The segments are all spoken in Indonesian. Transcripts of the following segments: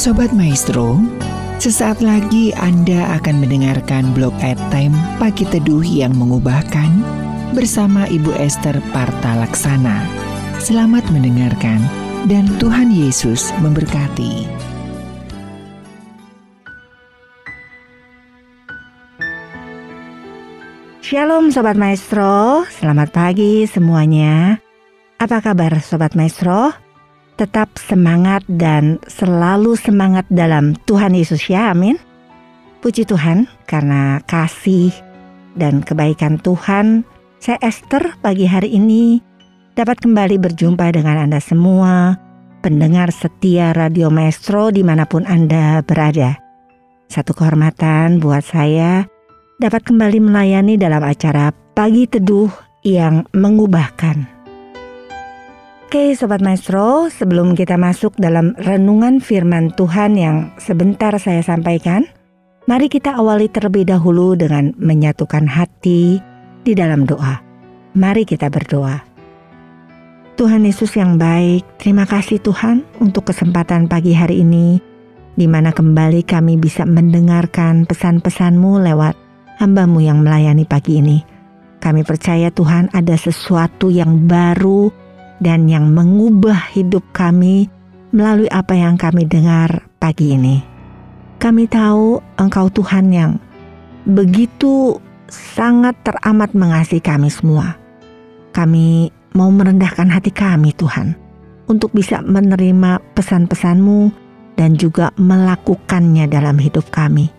Sobat Maestro, sesaat lagi Anda akan mendengarkan blog time Pagi Teduh yang mengubahkan bersama Ibu Esther Parta Laksana. Selamat mendengarkan dan Tuhan Yesus memberkati. Shalom Sobat Maestro, selamat pagi semuanya. Apa kabar Sobat Maestro? Tetap semangat dan selalu semangat dalam Tuhan Yesus ya, amin. Puji Tuhan karena kasih dan kebaikan Tuhan, saya Esther pagi hari ini dapat kembali berjumpa dengan Anda semua, pendengar setia Radio Maestro di mana pun Anda berada. Satu kehormatan buat saya dapat kembali melayani dalam acara Pagi Teduh yang mengubahkan. Oke Sobat Maestro, sebelum kita masuk dalam renungan firman Tuhan yang sebentar saya sampaikan, mari kita awali terlebih dahulu dengan menyatukan hati di dalam doa. Mari kita berdoa. Tuhan Yesus yang baik, terima kasih Tuhan untuk kesempatan pagi hari ini, di mana kembali kami bisa mendengarkan pesan-pesanmu lewat hambamu yang melayani pagi ini. Kami percaya Tuhan ada sesuatu yang baru, dan yang mengubah hidup kami melalui apa yang kami dengar pagi ini. Kami tahu Engkau Tuhan yang begitu sangat teramat mengasihi kami semua. Kami mau merendahkan hati kami Tuhan untuk bisa menerima pesan-pesanmu dan juga melakukannya dalam hidup kami.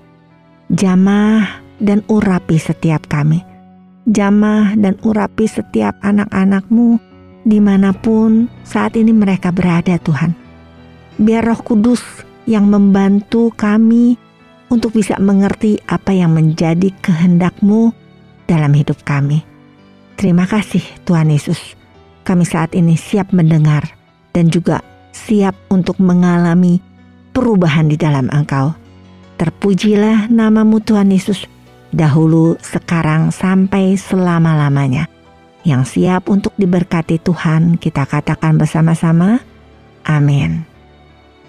Jamah dan urapi setiap kami. Jamah dan urapi setiap anak-anakmu di mana pun saat ini mereka berada Tuhan. Biar roh kudus yang membantu kami untuk bisa mengerti apa yang menjadi kehendakmu dalam hidup kami. Terima kasih Tuhan Yesus. Kami saat ini siap mendengar dan juga siap untuk mengalami perubahan di dalam Engkau. Terpujilah namamu Tuhan Yesus dahulu, sekarang, sampai selama-lamanya yang siap untuk diberkati Tuhan, kita katakan bersama-sama, amin.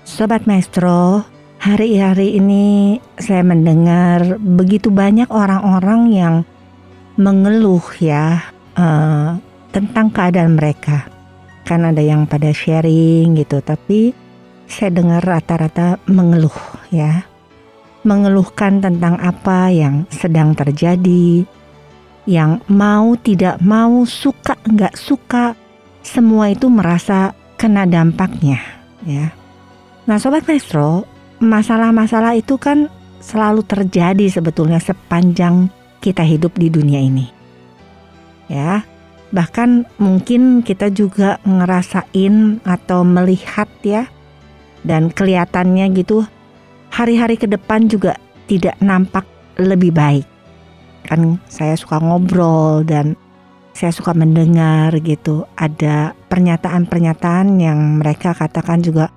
Sobat Maestro, hari-hari ini saya mendengar begitu banyak orang-orang yang mengeluh ya uh, tentang keadaan mereka. Kan ada yang pada sharing gitu, tapi saya dengar rata-rata mengeluh ya. Mengeluhkan tentang apa yang sedang terjadi, yang mau tidak mau suka nggak suka semua itu merasa kena dampaknya ya. Nah sobat maestro masalah-masalah itu kan selalu terjadi sebetulnya sepanjang kita hidup di dunia ini ya bahkan mungkin kita juga ngerasain atau melihat ya dan kelihatannya gitu hari-hari ke depan juga tidak nampak lebih baik kan saya suka ngobrol dan saya suka mendengar gitu. Ada pernyataan-pernyataan yang mereka katakan juga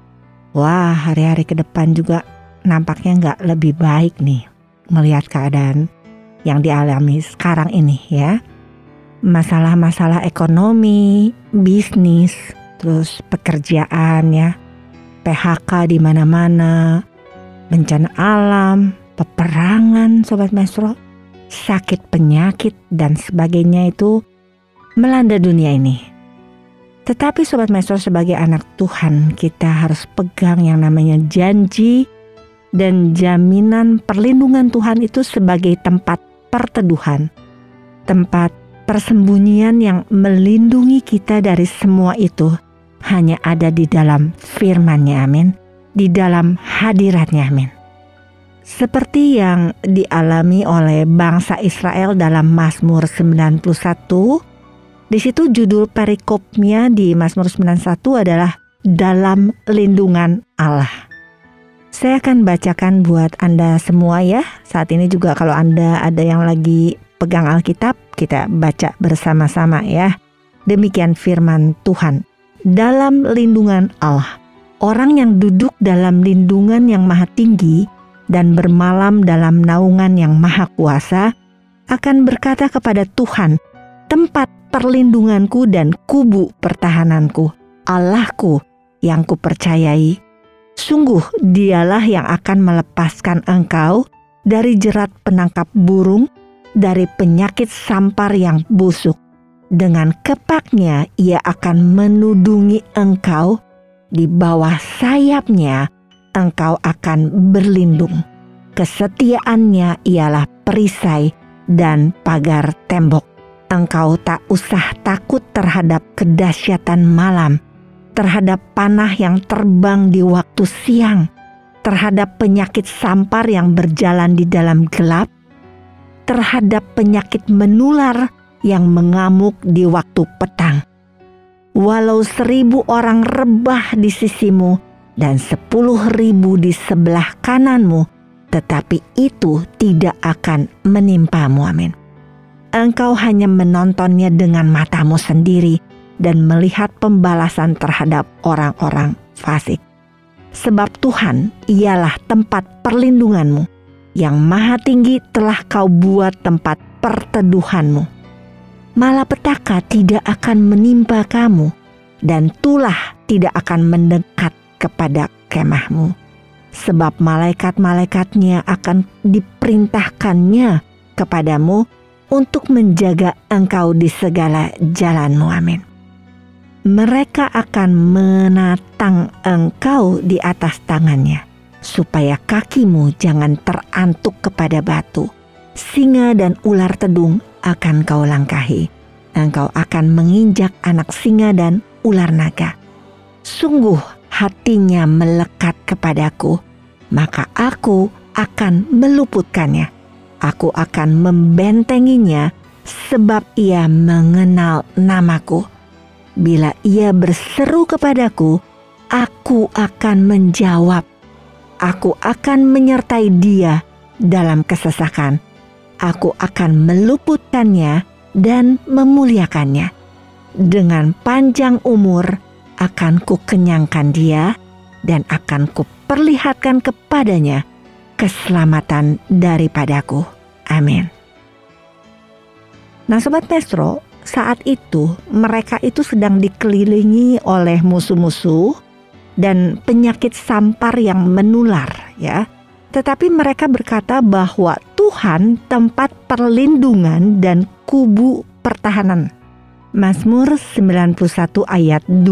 wah hari-hari ke depan juga nampaknya nggak lebih baik nih melihat keadaan yang dialami sekarang ini ya. Masalah-masalah ekonomi bisnis terus pekerjaan ya. PHK di mana-mana bencana alam peperangan sobat maestro sakit penyakit dan sebagainya itu melanda dunia ini. Tetapi sobat maestro sebagai anak Tuhan kita harus pegang yang namanya janji dan jaminan perlindungan Tuhan itu sebagai tempat perteduhan. Tempat persembunyian yang melindungi kita dari semua itu hanya ada di dalam firman-Nya amin. Di dalam hadiratnya amin. Seperti yang dialami oleh bangsa Israel dalam Mazmur 91, di situ judul perikopnya di Mazmur 91 adalah dalam lindungan Allah. Saya akan bacakan buat Anda semua ya. Saat ini juga kalau Anda ada yang lagi pegang Alkitab, kita baca bersama-sama ya. Demikian firman Tuhan. Dalam lindungan Allah. Orang yang duduk dalam lindungan yang maha tinggi dan bermalam dalam naungan yang maha kuasa, akan berkata kepada Tuhan, tempat perlindunganku dan kubu pertahananku, Allahku yang kupercayai. Sungguh dialah yang akan melepaskan engkau dari jerat penangkap burung, dari penyakit sampar yang busuk. Dengan kepaknya ia akan menudungi engkau, di bawah sayapnya engkau akan berlindung. Kesetiaannya ialah perisai dan pagar tembok. Engkau tak usah takut terhadap kedahsyatan malam, terhadap panah yang terbang di waktu siang, terhadap penyakit sampar yang berjalan di dalam gelap, terhadap penyakit menular yang mengamuk di waktu petang. Walau seribu orang rebah di sisimu dan sepuluh ribu di sebelah kananmu, tetapi itu tidak akan menimpamu. Amin. Engkau hanya menontonnya dengan matamu sendiri dan melihat pembalasan terhadap orang-orang fasik. Sebab Tuhan ialah tempat perlindunganmu, yang maha tinggi telah kau buat tempat perteduhanmu. Malapetaka tidak akan menimpa kamu, dan tulah tidak akan mendekat kepada kemahmu. Sebab malaikat-malaikatnya akan diperintahkannya kepadamu untuk menjaga engkau di segala jalanmu. Amin mereka akan menatang engkau di atas tangannya, supaya kakimu jangan terantuk kepada batu. Singa dan ular tedung akan kau langkahi. Engkau akan menginjak anak singa dan ular naga. Sungguh hatinya melekat kepadaku, maka aku akan meluputkannya. Aku akan membentenginya sebab ia mengenal namaku Bila ia berseru kepadaku, aku akan menjawab. Aku akan menyertai dia dalam kesesakan. Aku akan meluputkannya dan memuliakannya. Dengan panjang umur akan kukenyangkan dia dan akan kuperlihatkan kepadanya keselamatan daripadaku. Amin. Nah Sobat Mesro, saat itu mereka itu sedang dikelilingi oleh musuh-musuh dan penyakit sampar yang menular ya. Tetapi mereka berkata bahwa Tuhan tempat perlindungan dan kubu pertahanan. Mazmur 91 ayat 2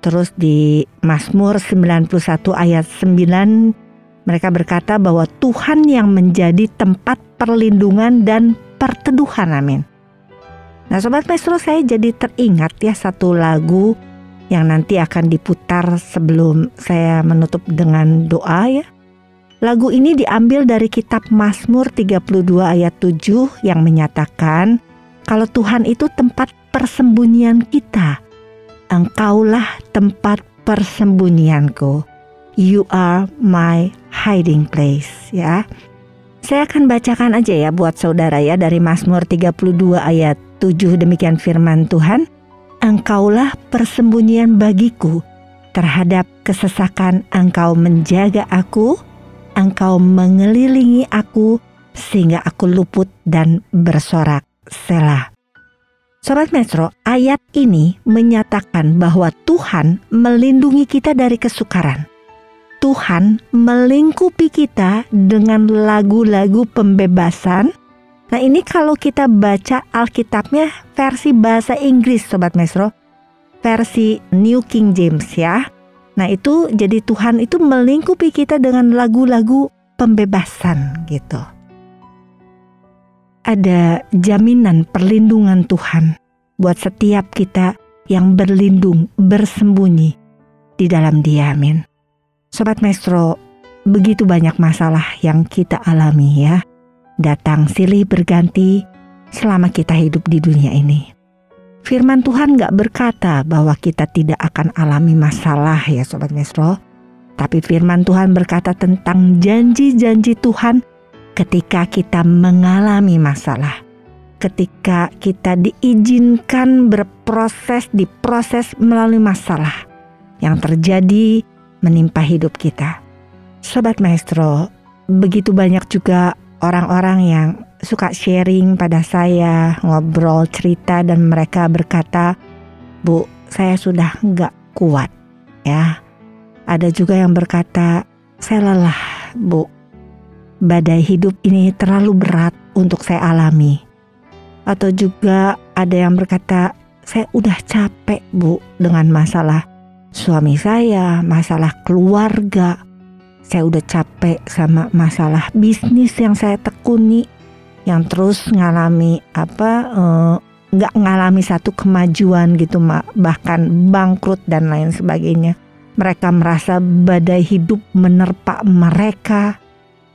terus di Mazmur 91 ayat 9 mereka berkata bahwa Tuhan yang menjadi tempat perlindungan dan perteduhan amin. Nah Sobat Maestro saya jadi teringat ya satu lagu yang nanti akan diputar sebelum saya menutup dengan doa ya. Lagu ini diambil dari kitab Mazmur 32 ayat 7 yang menyatakan kalau Tuhan itu tempat persembunyian kita. Engkaulah tempat persembunyianku. You are my hiding place ya. Saya akan bacakan aja ya buat saudara ya dari Mazmur 32 ayat 7 demikian firman Tuhan, Engkaulah persembunyian bagiku, terhadap kesesakan Engkau menjaga aku, Engkau mengelilingi aku sehingga aku luput dan bersorak selah. Sobat Metro, ayat ini menyatakan bahwa Tuhan melindungi kita dari kesukaran. Tuhan melingkupi kita dengan lagu-lagu pembebasan Nah ini kalau kita baca Alkitabnya versi bahasa Inggris Sobat Mesro. Versi New King James ya. Nah itu jadi Tuhan itu melingkupi kita dengan lagu-lagu pembebasan gitu. Ada jaminan perlindungan Tuhan buat setiap kita yang berlindung, bersembunyi di dalam dia. Amin. Sobat Maestro, begitu banyak masalah yang kita alami ya datang silih berganti selama kita hidup di dunia ini. Firman Tuhan gak berkata bahwa kita tidak akan alami masalah ya Sobat Mesro. Tapi firman Tuhan berkata tentang janji-janji Tuhan ketika kita mengalami masalah. Ketika kita diizinkan berproses, diproses melalui masalah yang terjadi menimpa hidup kita. Sobat Maestro, begitu banyak juga orang-orang yang suka sharing pada saya, ngobrol, cerita dan mereka berkata, "Bu, saya sudah nggak kuat." Ya. Ada juga yang berkata, saya lelah, Bu. Badai hidup ini terlalu berat untuk saya alami. Atau juga ada yang berkata, saya udah capek, Bu, dengan masalah suami saya, masalah keluarga. Saya udah capek sama masalah bisnis yang saya tekuni, yang terus ngalami apa eh, nggak ngalami satu kemajuan gitu bahkan bangkrut dan lain sebagainya mereka merasa badai hidup menerpa mereka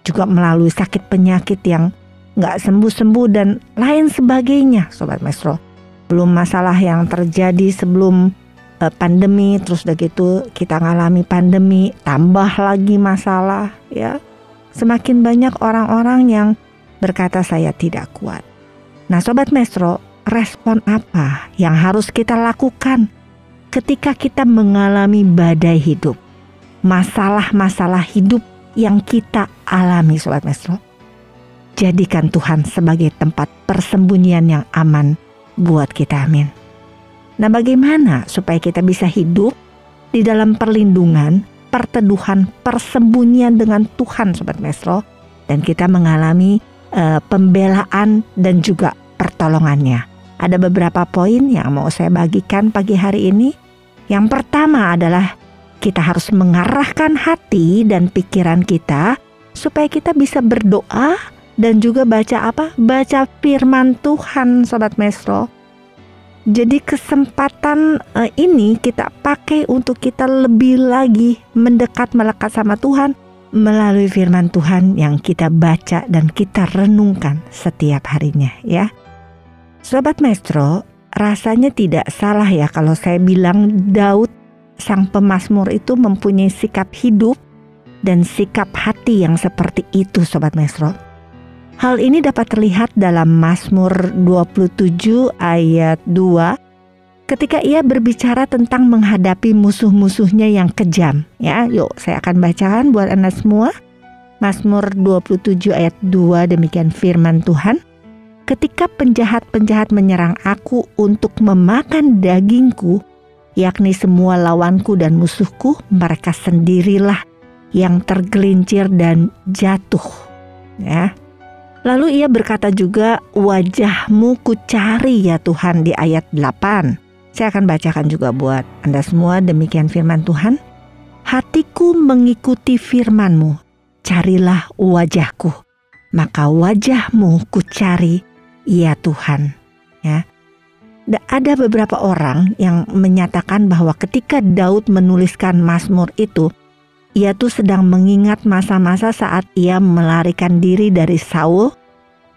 juga melalui sakit penyakit yang nggak sembuh-sembuh dan lain sebagainya Sobat Maestro. Belum masalah yang terjadi sebelum uh, pandemi terus udah gitu kita ngalami pandemi tambah lagi masalah ya. Semakin banyak orang-orang yang berkata saya tidak kuat. Nah Sobat Maestro respon apa yang harus kita lakukan ketika kita mengalami badai hidup, masalah-masalah hidup yang kita alami, sobat mesro. Jadikan Tuhan sebagai tempat persembunyian yang aman buat kita, amin. Nah, bagaimana supaya kita bisa hidup di dalam perlindungan, perteduhan, persembunyian dengan Tuhan, sobat mesro, dan kita mengalami uh, pembelaan dan juga pertolongannya. Ada beberapa poin yang mau saya bagikan pagi hari ini. Yang pertama adalah kita harus mengarahkan hati dan pikiran kita supaya kita bisa berdoa dan juga baca apa? Baca firman Tuhan, sobat Mesro. Jadi kesempatan uh, ini kita pakai untuk kita lebih lagi mendekat melekat sama Tuhan melalui firman Tuhan yang kita baca dan kita renungkan setiap harinya ya. Sobat Maestro, rasanya tidak salah ya kalau saya bilang Daud sang pemazmur itu mempunyai sikap hidup dan sikap hati yang seperti itu Sobat Maestro. Hal ini dapat terlihat dalam Mazmur 27 ayat 2 ketika ia berbicara tentang menghadapi musuh-musuhnya yang kejam. Ya, yuk saya akan bacakan buat Anda semua. Mazmur 27 ayat 2 demikian firman Tuhan ketika penjahat-penjahat menyerang aku untuk memakan dagingku, yakni semua lawanku dan musuhku, mereka sendirilah yang tergelincir dan jatuh. Ya. Lalu ia berkata juga, wajahmu ku cari ya Tuhan di ayat 8. Saya akan bacakan juga buat Anda semua demikian firman Tuhan. Hatiku mengikuti firmanmu, carilah wajahku. Maka wajahmu ku cari Iya Tuhan. Ya. Ada beberapa orang yang menyatakan bahwa ketika Daud menuliskan Mazmur itu, ia tuh sedang mengingat masa-masa saat ia melarikan diri dari Saul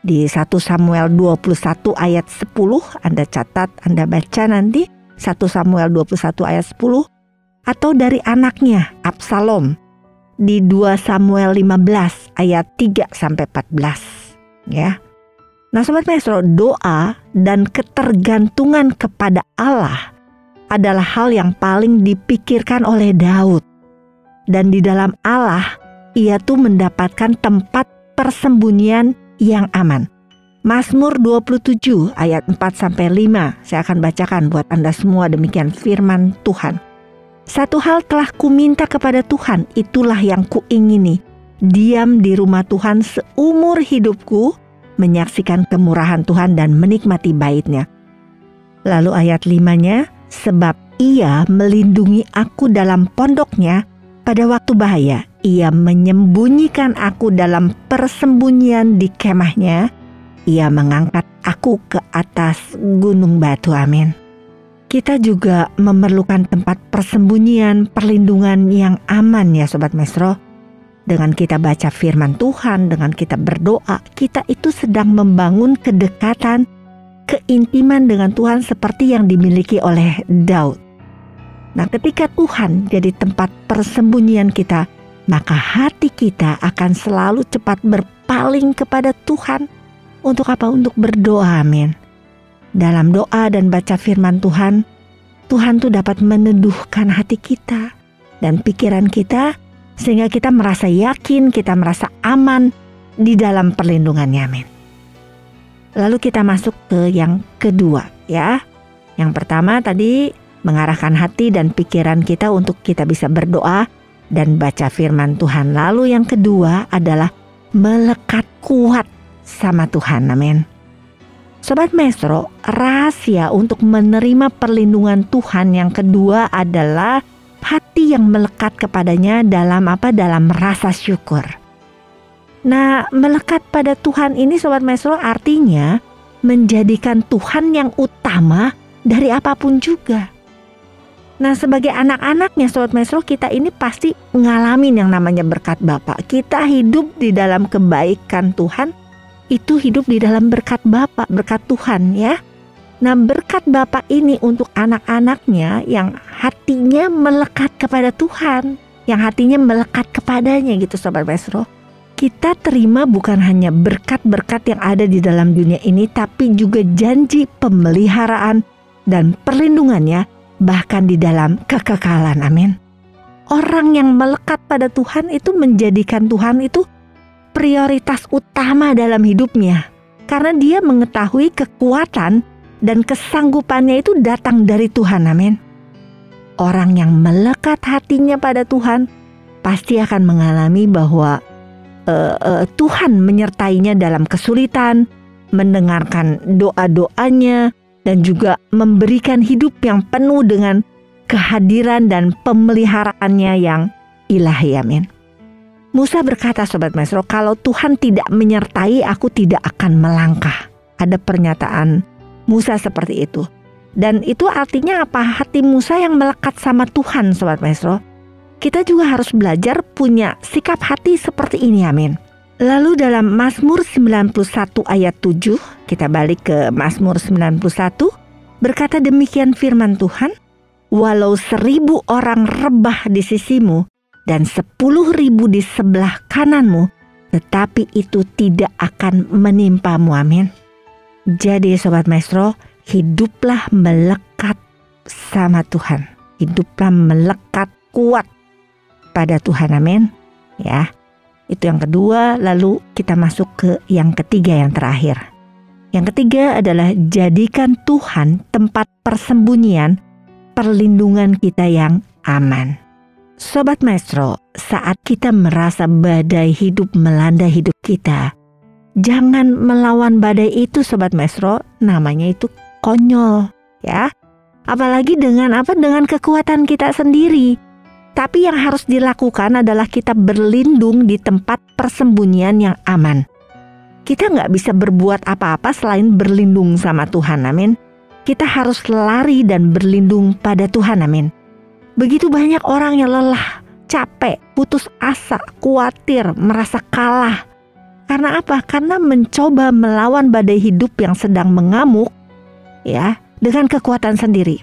di 1 Samuel 21 ayat 10 Anda catat Anda baca nanti 1 Samuel 21 ayat 10 atau dari anaknya Absalom di 2 Samuel 15 ayat 3 sampai 14 ya Nah Sobat Maestro, doa dan ketergantungan kepada Allah adalah hal yang paling dipikirkan oleh Daud. Dan di dalam Allah, ia tuh mendapatkan tempat persembunyian yang aman. Mazmur 27 ayat 4 sampai 5 saya akan bacakan buat Anda semua demikian firman Tuhan. Satu hal telah kuminta kepada Tuhan, itulah yang kuingini. Diam di rumah Tuhan seumur hidupku menyaksikan kemurahan Tuhan dan menikmati baitnya. Lalu ayat limanya, sebab ia melindungi aku dalam pondoknya pada waktu bahaya. Ia menyembunyikan aku dalam persembunyian di kemahnya. Ia mengangkat aku ke atas gunung batu. Amin. Kita juga memerlukan tempat persembunyian, perlindungan yang aman ya Sobat Mesro dengan kita baca firman Tuhan, dengan kita berdoa, kita itu sedang membangun kedekatan, keintiman dengan Tuhan seperti yang dimiliki oleh Daud. Nah, ketika Tuhan jadi tempat persembunyian kita, maka hati kita akan selalu cepat berpaling kepada Tuhan. Untuk apa? Untuk berdoa, amin. Dalam doa dan baca firman Tuhan, Tuhan tuh dapat meneduhkan hati kita dan pikiran kita sehingga kita merasa yakin, kita merasa aman di dalam perlindungannya. Amin. Lalu kita masuk ke yang kedua ya. Yang pertama tadi mengarahkan hati dan pikiran kita untuk kita bisa berdoa dan baca firman Tuhan. Lalu yang kedua adalah melekat kuat sama Tuhan. Amin. Sobat Maestro, rahasia untuk menerima perlindungan Tuhan yang kedua adalah hati yang melekat kepadanya dalam apa? Dalam rasa syukur. Nah, melekat pada Tuhan ini Sobat Maestro artinya menjadikan Tuhan yang utama dari apa pun juga. Nah sebagai anak-anaknya Sobat Maestro kita ini pasti ngalamin yang namanya berkat Bapak. Kita hidup di dalam kebaikan Tuhan itu hidup di dalam berkat Bapak, berkat Tuhan ya. Nah berkat Bapak ini untuk anak-anaknya yang hatinya melekat kepada Tuhan, yang hatinya melekat kepadanya gitu Sobat Maestro. Kita terima bukan hanya berkat-berkat yang ada di dalam dunia ini, tapi juga janji pemeliharaan dan perlindungannya bahkan di dalam kekekalan. Amin. Orang yang melekat pada Tuhan itu menjadikan Tuhan itu prioritas utama dalam hidupnya karena dia mengetahui kekuatan dan kesanggupannya itu datang dari Tuhan. Amin. Orang yang melekat hatinya pada Tuhan pasti akan mengalami bahwa uh, uh, Tuhan menyertainya dalam kesulitan, mendengarkan doa-doanya, dan juga memberikan hidup yang penuh dengan kehadiran dan pemeliharaannya yang ilahi. Amin. Musa berkata sobat maestro, kalau Tuhan tidak menyertai aku tidak akan melangkah. Ada pernyataan Musa seperti itu. Dan itu artinya apa? Hati Musa yang melekat sama Tuhan sobat maestro. Kita juga harus belajar punya sikap hati seperti ini amin. Lalu dalam Mazmur 91 ayat 7, kita balik ke Mazmur 91, berkata demikian firman Tuhan, Walau seribu orang rebah di sisimu, dan sepuluh ribu di sebelah kananmu, tetapi itu tidak akan menimpamu. Amin. Jadi Sobat Maestro, hiduplah melekat sama Tuhan. Hiduplah melekat kuat pada Tuhan. Amin. Ya. Itu yang kedua, lalu kita masuk ke yang ketiga yang terakhir. Yang ketiga adalah jadikan Tuhan tempat persembunyian perlindungan kita yang aman. Sobat Maestro, saat kita merasa badai hidup melanda hidup kita, jangan melawan badai itu Sobat Maestro, namanya itu konyol, ya. Apalagi dengan apa? Dengan kekuatan kita sendiri. Tapi yang harus dilakukan adalah kita berlindung di tempat persembunyian yang aman. Kita nggak bisa berbuat apa-apa selain berlindung sama Tuhan, amin. Kita harus lari dan berlindung pada Tuhan, amin. Begitu banyak orang yang lelah, capek, putus asa, khawatir, merasa kalah. Karena apa? Karena mencoba melawan badai hidup yang sedang mengamuk, ya, dengan kekuatan sendiri.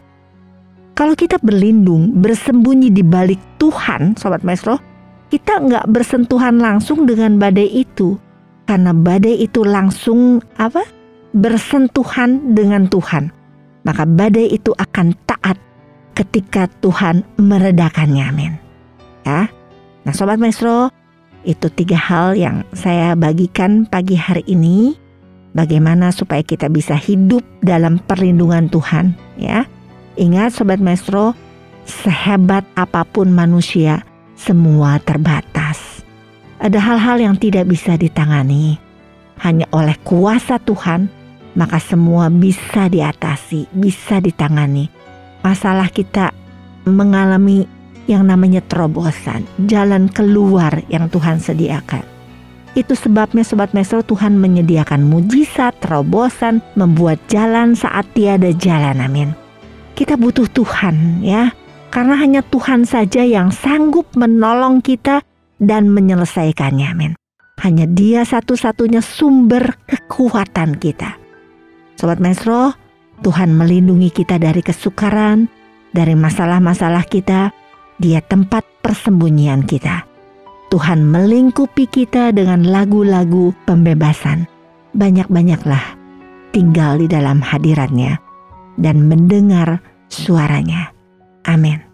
Kalau kita berlindung, bersembunyi di balik Tuhan, Sobat Maestro, kita nggak bersentuhan langsung dengan badai itu. Karena badai itu langsung apa? Bersentuhan dengan Tuhan. Maka badai itu akan taat ketika Tuhan meredakannya. Amin. Ya. Nah, sobat maestro, itu tiga hal yang saya bagikan pagi hari ini. Bagaimana supaya kita bisa hidup dalam perlindungan Tuhan, ya. Ingat sobat maestro, sehebat apa pun manusia, semua terbatas. Ada hal-hal yang tidak bisa ditangani. Hanya oleh kuasa Tuhan, maka semua bisa diatasi, bisa ditangani masalah kita mengalami yang namanya terobosan, jalan keluar yang Tuhan sediakan. Itu sebabnya Sobat Mesro Tuhan menyediakan mujizat, terobosan, membuat jalan saat tiada jalan. Amin. Kita butuh Tuhan ya, karena hanya Tuhan saja yang sanggup menolong kita dan menyelesaikannya. Amin. Hanya dia satu-satunya sumber kekuatan kita. Sobat Mesro, Tuhan melindungi kita dari kesukaran, dari masalah-masalah kita. Dia tempat persembunyian kita. Tuhan melingkupi kita dengan lagu-lagu pembebasan. Banyak-banyaklah tinggal di dalam hadiratnya dan mendengar suaranya. Amin.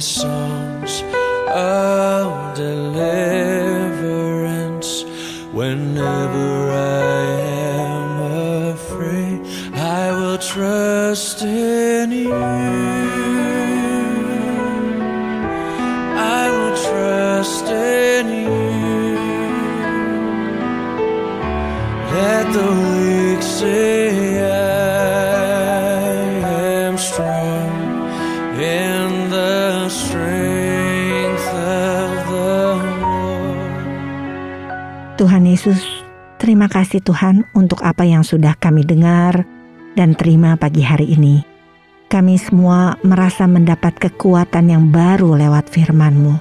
songs of trust in you. I will trust in you. Let the weak say I am strong in the strength of the Lord. Tuhan Yesus, terima kasih Tuhan untuk apa yang sudah kami dengar dan terima pagi hari ini. Kami semua merasa mendapat kekuatan yang baru lewat firman-Mu.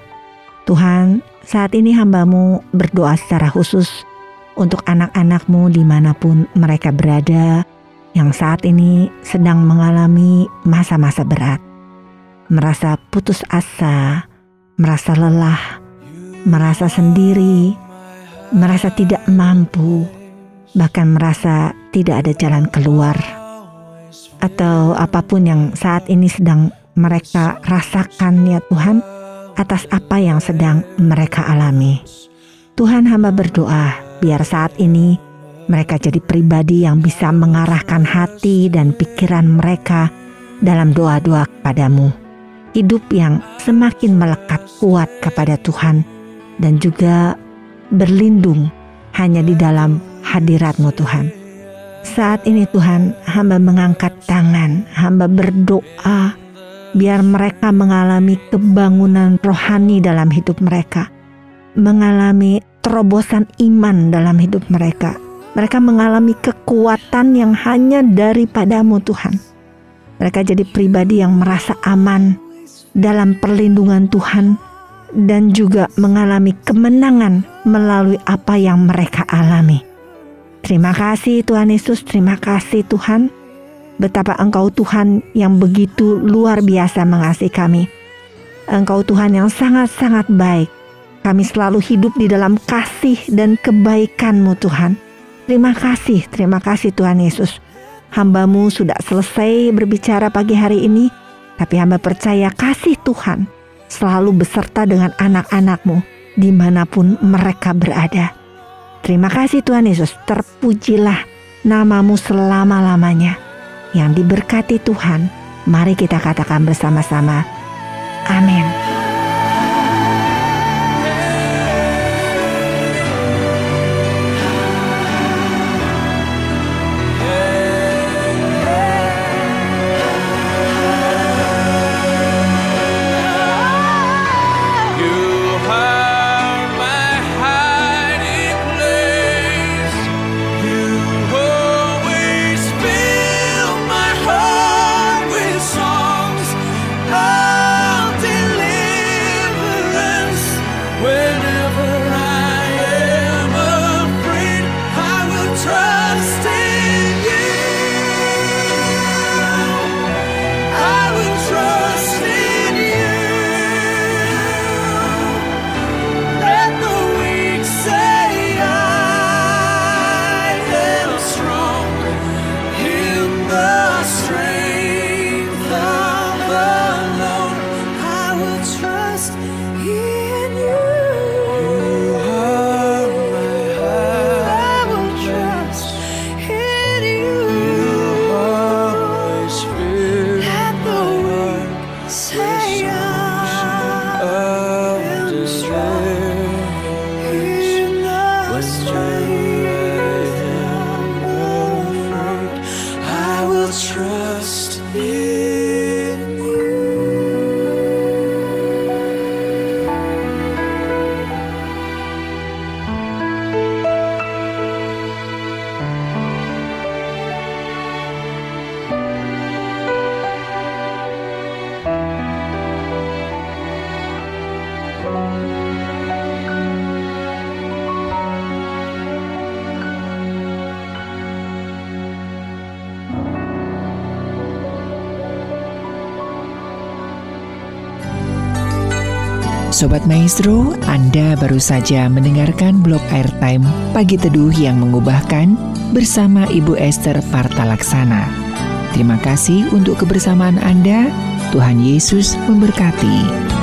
Tuhan, saat ini hambamu berdoa secara khusus untuk anak-anakmu di mana pun mereka berada yang saat ini sedang mengalami masa-masa berat. Merasa putus asa, merasa lelah, merasa sendiri, merasa tidak mampu, bahkan merasa tidak ada jalan keluar, atau apa pun yang saat ini sedang mereka rasakan, ya Tuhan, atas apa yang sedang mereka alami. Tuhan, hamba berdoa biar saat ini mereka jadi pribadi yang bisa mengarahkan hati dan pikiran mereka dalam doa-doa kepadamu. Hidup yang semakin melekat kuat kepada Tuhan dan juga berlindung hanya di dalam hadiratmu Tuhan. Saat ini Tuhan, hamba mengangkat tangan, hamba berdoa biar mereka mengalami kebangunan rohani dalam hidup mereka. Mengalami terobosan iman dalam hidup mereka. Mereka mengalami kekuatan yang hanya daripadamu Tuhan. Mereka jadi pribadi yang merasa aman dalam perlindungan Tuhan dan juga mengalami kemenangan melalui apa yang mereka alami. Terima kasih Tuhan Yesus, terima kasih Tuhan. Betapa Engkau Tuhan yang begitu luar biasa mengasihi kami. Engkau Tuhan yang sangat-sangat baik. Kami selalu hidup di dalam kasih dan kebaikan-Mu Tuhan. Terima kasih, terima kasih Tuhan Yesus. Hambamu sudah selesai berbicara pagi hari ini, tapi hamba percaya kasih Tuhan selalu beserta dengan anak-anakmu di mana pun mereka berada. Terima kasih Tuhan Yesus, terpujilah namamu selama-lamanya. Yang diberkati Tuhan, mari kita katakan bersama-sama. Amin. Sobat Maestro, Anda baru saja mendengarkan blog airtime Pagi Teduh yang mengubahkan bersama Ibu Esther Partalaksana. Terima kasih untuk kebersamaan Anda. Tuhan Yesus memberkati.